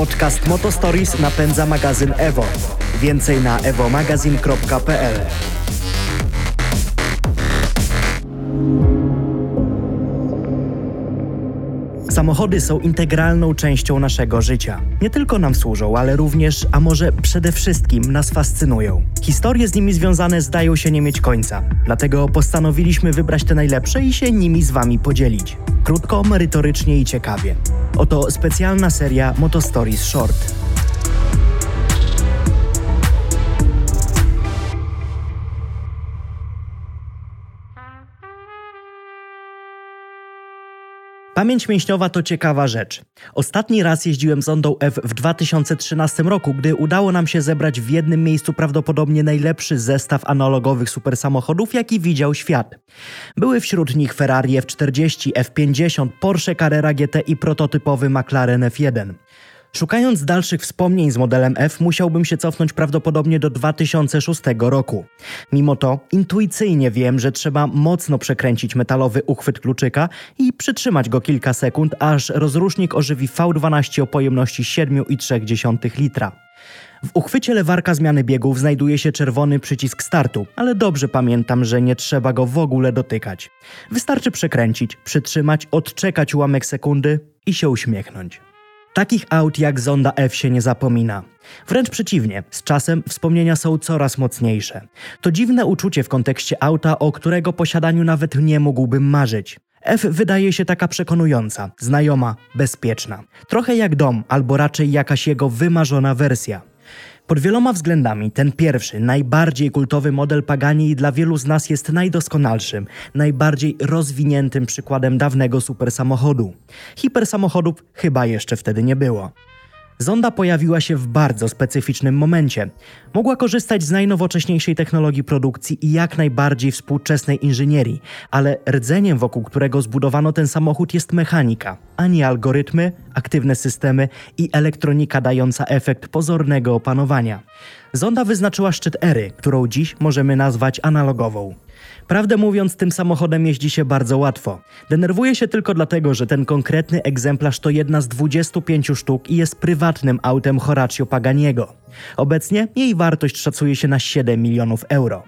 Podcast Motostories napędza magazyn Evo. Więcej na evomagazin.pl. Samochody są integralną częścią naszego życia. Nie tylko nam służą, ale również, a może przede wszystkim nas fascynują. Historie z nimi związane zdają się nie mieć końca. Dlatego postanowiliśmy wybrać te najlepsze i się nimi z Wami podzielić. Krótko, merytorycznie i ciekawie. Oto specjalna seria Motostories Short. Pamięć mięśniowa to ciekawa rzecz. Ostatni raz jeździłem Zondą F w 2013 roku, gdy udało nam się zebrać w jednym miejscu prawdopodobnie najlepszy zestaw analogowych supersamochodów, jaki widział świat. Były wśród nich Ferrari F40, F50, Porsche Carrera GT i prototypowy McLaren F1. Szukając dalszych wspomnień z modelem F, musiałbym się cofnąć prawdopodobnie do 2006 roku. Mimo to intuicyjnie wiem, że trzeba mocno przekręcić metalowy uchwyt kluczyka i przytrzymać go kilka sekund, aż rozrusznik ożywi V12 o pojemności 7,3 litra. W uchwycie lewarka zmiany biegów znajduje się czerwony przycisk startu, ale dobrze pamiętam, że nie trzeba go w ogóle dotykać. Wystarczy przekręcić, przytrzymać, odczekać ułamek sekundy i się uśmiechnąć. Takich aut jak Zonda F się nie zapomina. Wręcz przeciwnie, z czasem wspomnienia są coraz mocniejsze. To dziwne uczucie w kontekście auta, o którego posiadaniu nawet nie mógłbym marzyć. F wydaje się taka przekonująca, znajoma, bezpieczna. Trochę jak dom, albo raczej jakaś jego wymarzona wersja. Pod wieloma względami ten pierwszy, najbardziej kultowy model Pagani dla wielu z nas jest najdoskonalszym, najbardziej rozwiniętym przykładem dawnego supersamochodu. Hipersamochodów chyba jeszcze wtedy nie było. Zonda pojawiła się w bardzo specyficznym momencie. Mogła korzystać z najnowocześniejszej technologii produkcji i jak najbardziej współczesnej inżynierii, ale rdzeniem, wokół którego zbudowano ten samochód, jest mechanika, a nie algorytmy, aktywne systemy i elektronika dająca efekt pozornego opanowania. Zonda wyznaczyła szczyt ery, którą dziś możemy nazwać analogową. Prawdę mówiąc, tym samochodem jeździ się bardzo łatwo. Denerwuje się tylko dlatego, że ten konkretny egzemplarz to jedna z 25 sztuk i jest prywatnym autem Horacio Paganiego. Obecnie jej wartość szacuje się na 7 milionów euro.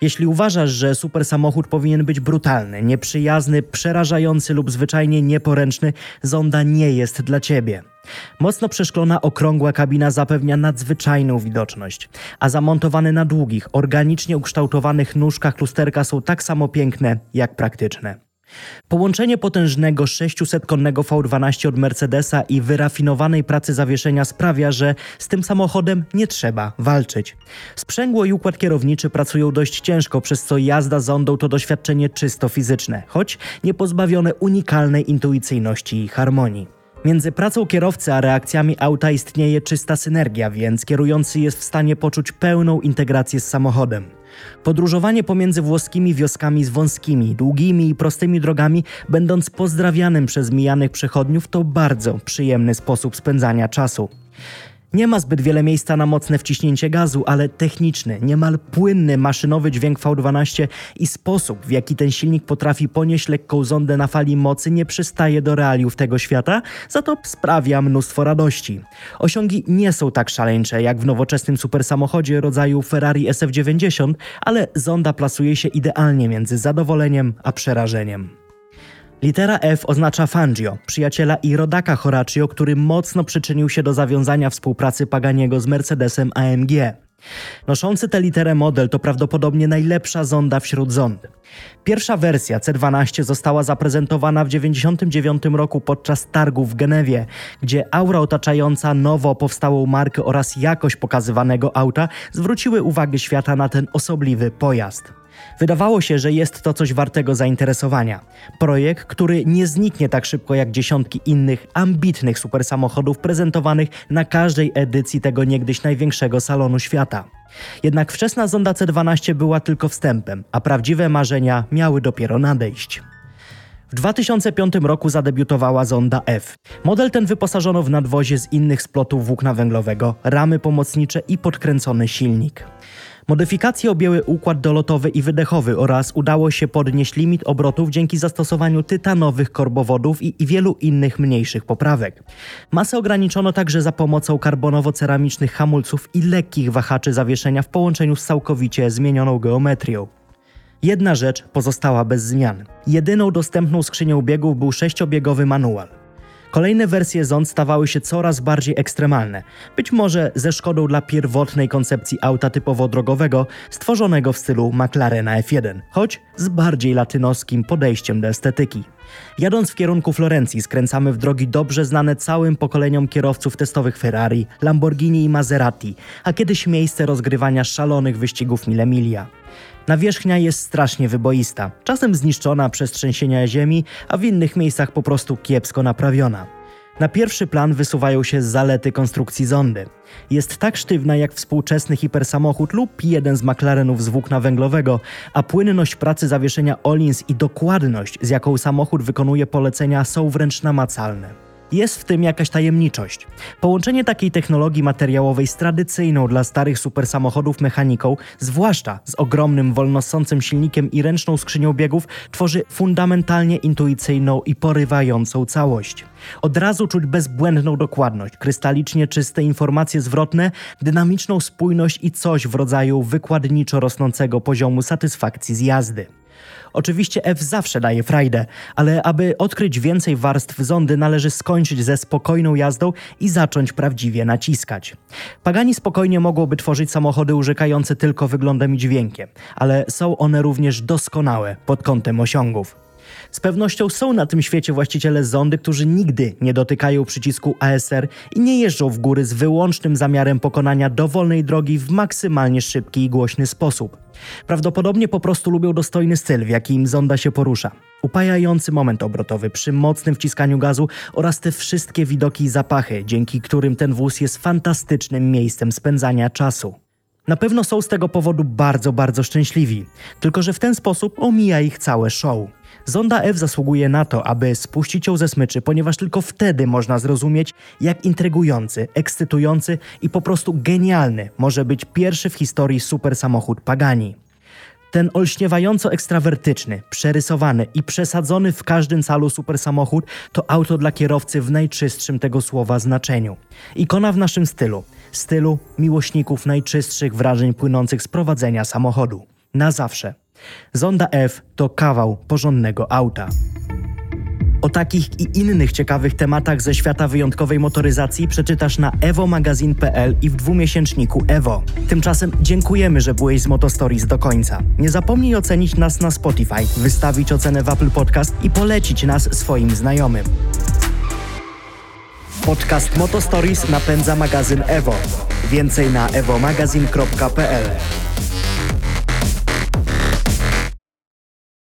Jeśli uważasz, że super samochód powinien być brutalny, nieprzyjazny, przerażający lub zwyczajnie nieporęczny, Zonda nie jest dla ciebie. Mocno przeszklona okrągła kabina zapewnia nadzwyczajną widoczność, a zamontowane na długich, organicznie ukształtowanych nóżkach lusterka są tak samo piękne jak praktyczne. Połączenie potężnego 600-konnego V12 od Mercedesa i wyrafinowanej pracy zawieszenia sprawia, że z tym samochodem nie trzeba walczyć. Sprzęgło i układ kierowniczy pracują dość ciężko, przez co jazda zondą to doświadczenie czysto fizyczne, choć nie pozbawione unikalnej intuicyjności i harmonii. Między pracą kierowcy a reakcjami auta istnieje czysta synergia, więc kierujący jest w stanie poczuć pełną integrację z samochodem. Podróżowanie pomiędzy włoskimi wioskami z wąskimi, długimi i prostymi drogami, będąc pozdrawianym przez mijanych przechodniów, to bardzo przyjemny sposób spędzania czasu. Nie ma zbyt wiele miejsca na mocne wciśnięcie gazu, ale techniczny, niemal płynny maszynowy dźwięk V12 i sposób, w jaki ten silnik potrafi ponieść lekką zondę na fali mocy, nie przystaje do realiów tego świata, za to sprawia mnóstwo radości. Osiągi nie są tak szaleńcze jak w nowoczesnym supersamochodzie rodzaju Ferrari SF90, ale zonda plasuje się idealnie między zadowoleniem a przerażeniem. Litera F oznacza Fangio, przyjaciela i rodaka Horacio, który mocno przyczynił się do zawiązania współpracy Paganiego z Mercedesem AMG. Noszący tę literę model to prawdopodobnie najlepsza zonda wśród zond. Pierwsza wersja C12 została zaprezentowana w 1999 roku podczas targów w Genewie, gdzie aura otaczająca nowo powstałą markę oraz jakość pokazywanego auta zwróciły uwagę świata na ten osobliwy pojazd. Wydawało się, że jest to coś wartego zainteresowania. Projekt, który nie zniknie tak szybko jak dziesiątki innych ambitnych supersamochodów prezentowanych na każdej edycji tego niegdyś największego salonu świata. Jednak wczesna Zonda C12 była tylko wstępem, a prawdziwe marzenia miały dopiero nadejść. W 2005 roku zadebiutowała Zonda F. Model ten wyposażono w nadwozie z innych splotów włókna węglowego, ramy pomocnicze i podkręcony silnik. Modyfikacje objęły układ dolotowy i wydechowy oraz udało się podnieść limit obrotów dzięki zastosowaniu tytanowych korbowodów i, wielu innych mniejszych poprawek. Masę ograniczono także za pomocą karbonowo-ceramicznych hamulców i lekkich wahaczy zawieszenia w połączeniu z całkowicie zmienioną geometrią. Jedna rzecz pozostała bez zmian. Jedyną dostępną skrzynią biegów był sześciobiegowy manual. Kolejne wersje Zond stawały się coraz bardziej ekstremalne, być może ze szkodą dla pierwotnej koncepcji auta typowo drogowego, stworzonego w stylu McLarena F1, choć z bardziej latynoskim podejściem do estetyki. Jadąc w kierunku Florencji skręcamy w drogi dobrze znane całym pokoleniom kierowców testowych Ferrari, Lamborghini i Maserati, a kiedyś miejsce rozgrywania szalonych wyścigów Mille Miglia. Nawierzchnia jest strasznie wyboista, czasem zniszczona przez trzęsienia ziemi, a w innych miejscach po prostu kiepsko naprawiona. Na pierwszy plan wysuwają się zalety konstrukcji zondy. Jest tak sztywna jak współczesny hipersamochód lub jeden z McLarenów z włókna węglowego, a płynność pracy zawieszenia Olins i dokładność, z jaką samochód wykonuje polecenia, są wręcz namacalne. Jest w tym jakaś tajemniczość. Połączenie takiej technologii materiałowej z tradycyjną dla starych supersamochodów mechaniką, zwłaszcza z ogromnym wolnosącym silnikiem i ręczną skrzynią biegów, tworzy fundamentalnie intuicyjną i porywającą całość. Od razu czuć bezbłędną dokładność, krystalicznie czyste informacje zwrotne, dynamiczną spójność i coś w rodzaju wykładniczo rosnącego poziomu satysfakcji z jazdy. Oczywiście F zawsze daje frajdę, ale aby odkryć więcej warstw zondy należy skończyć ze spokojną jazdą i zacząć prawdziwie naciskać. Pagani spokojnie mogłoby tworzyć samochody urzekające tylko wyglądem i dźwiękiem, ale są one również doskonałe pod kątem osiągów. Z pewnością są na tym świecie właściciele zondy, którzy nigdy nie dotykają przycisku ASR i nie jeżdżą w góry z wyłącznym zamiarem pokonania dowolnej drogi w maksymalnie szybki i głośny sposób. Prawdopodobnie po prostu lubią dostojny styl, w jakim zonda się porusza. Upajający moment obrotowy przy mocnym wciskaniu gazu oraz te wszystkie widoki i zapachy, dzięki którym ten wóz jest fantastycznym miejscem spędzania czasu. Na pewno są z tego powodu bardzo, bardzo szczęśliwi, tylko że w ten sposób omija ich całe show. Zonda F zasługuje na to, aby spuścić ją ze smyczy, ponieważ tylko wtedy można zrozumieć, jak intrygujący, ekscytujący i po prostu genialny może być pierwszy w historii super samochód Pagani. Ten olśniewająco ekstrawertyczny, przerysowany i przesadzony w każdym calu super samochód to auto dla kierowcy w najczystszym tego słowa znaczeniu. Ikona w naszym stylu, stylu miłośników najczystszych wrażeń płynących z prowadzenia samochodu. Na zawsze. Zonda F to kawał porządnego auta. O takich i innych ciekawych tematach ze świata wyjątkowej motoryzacji przeczytasz na evomagazine.pl i w dwumiesięczniku Evo. Tymczasem dziękujemy, że byłeś z Motostories do końca. Nie zapomnij ocenić nas na Spotify, wystawić ocenę w Apple Podcast i polecić nas swoim znajomym. Podcast Motostories napędza magazyn Evo. Więcej na evomagazine.pl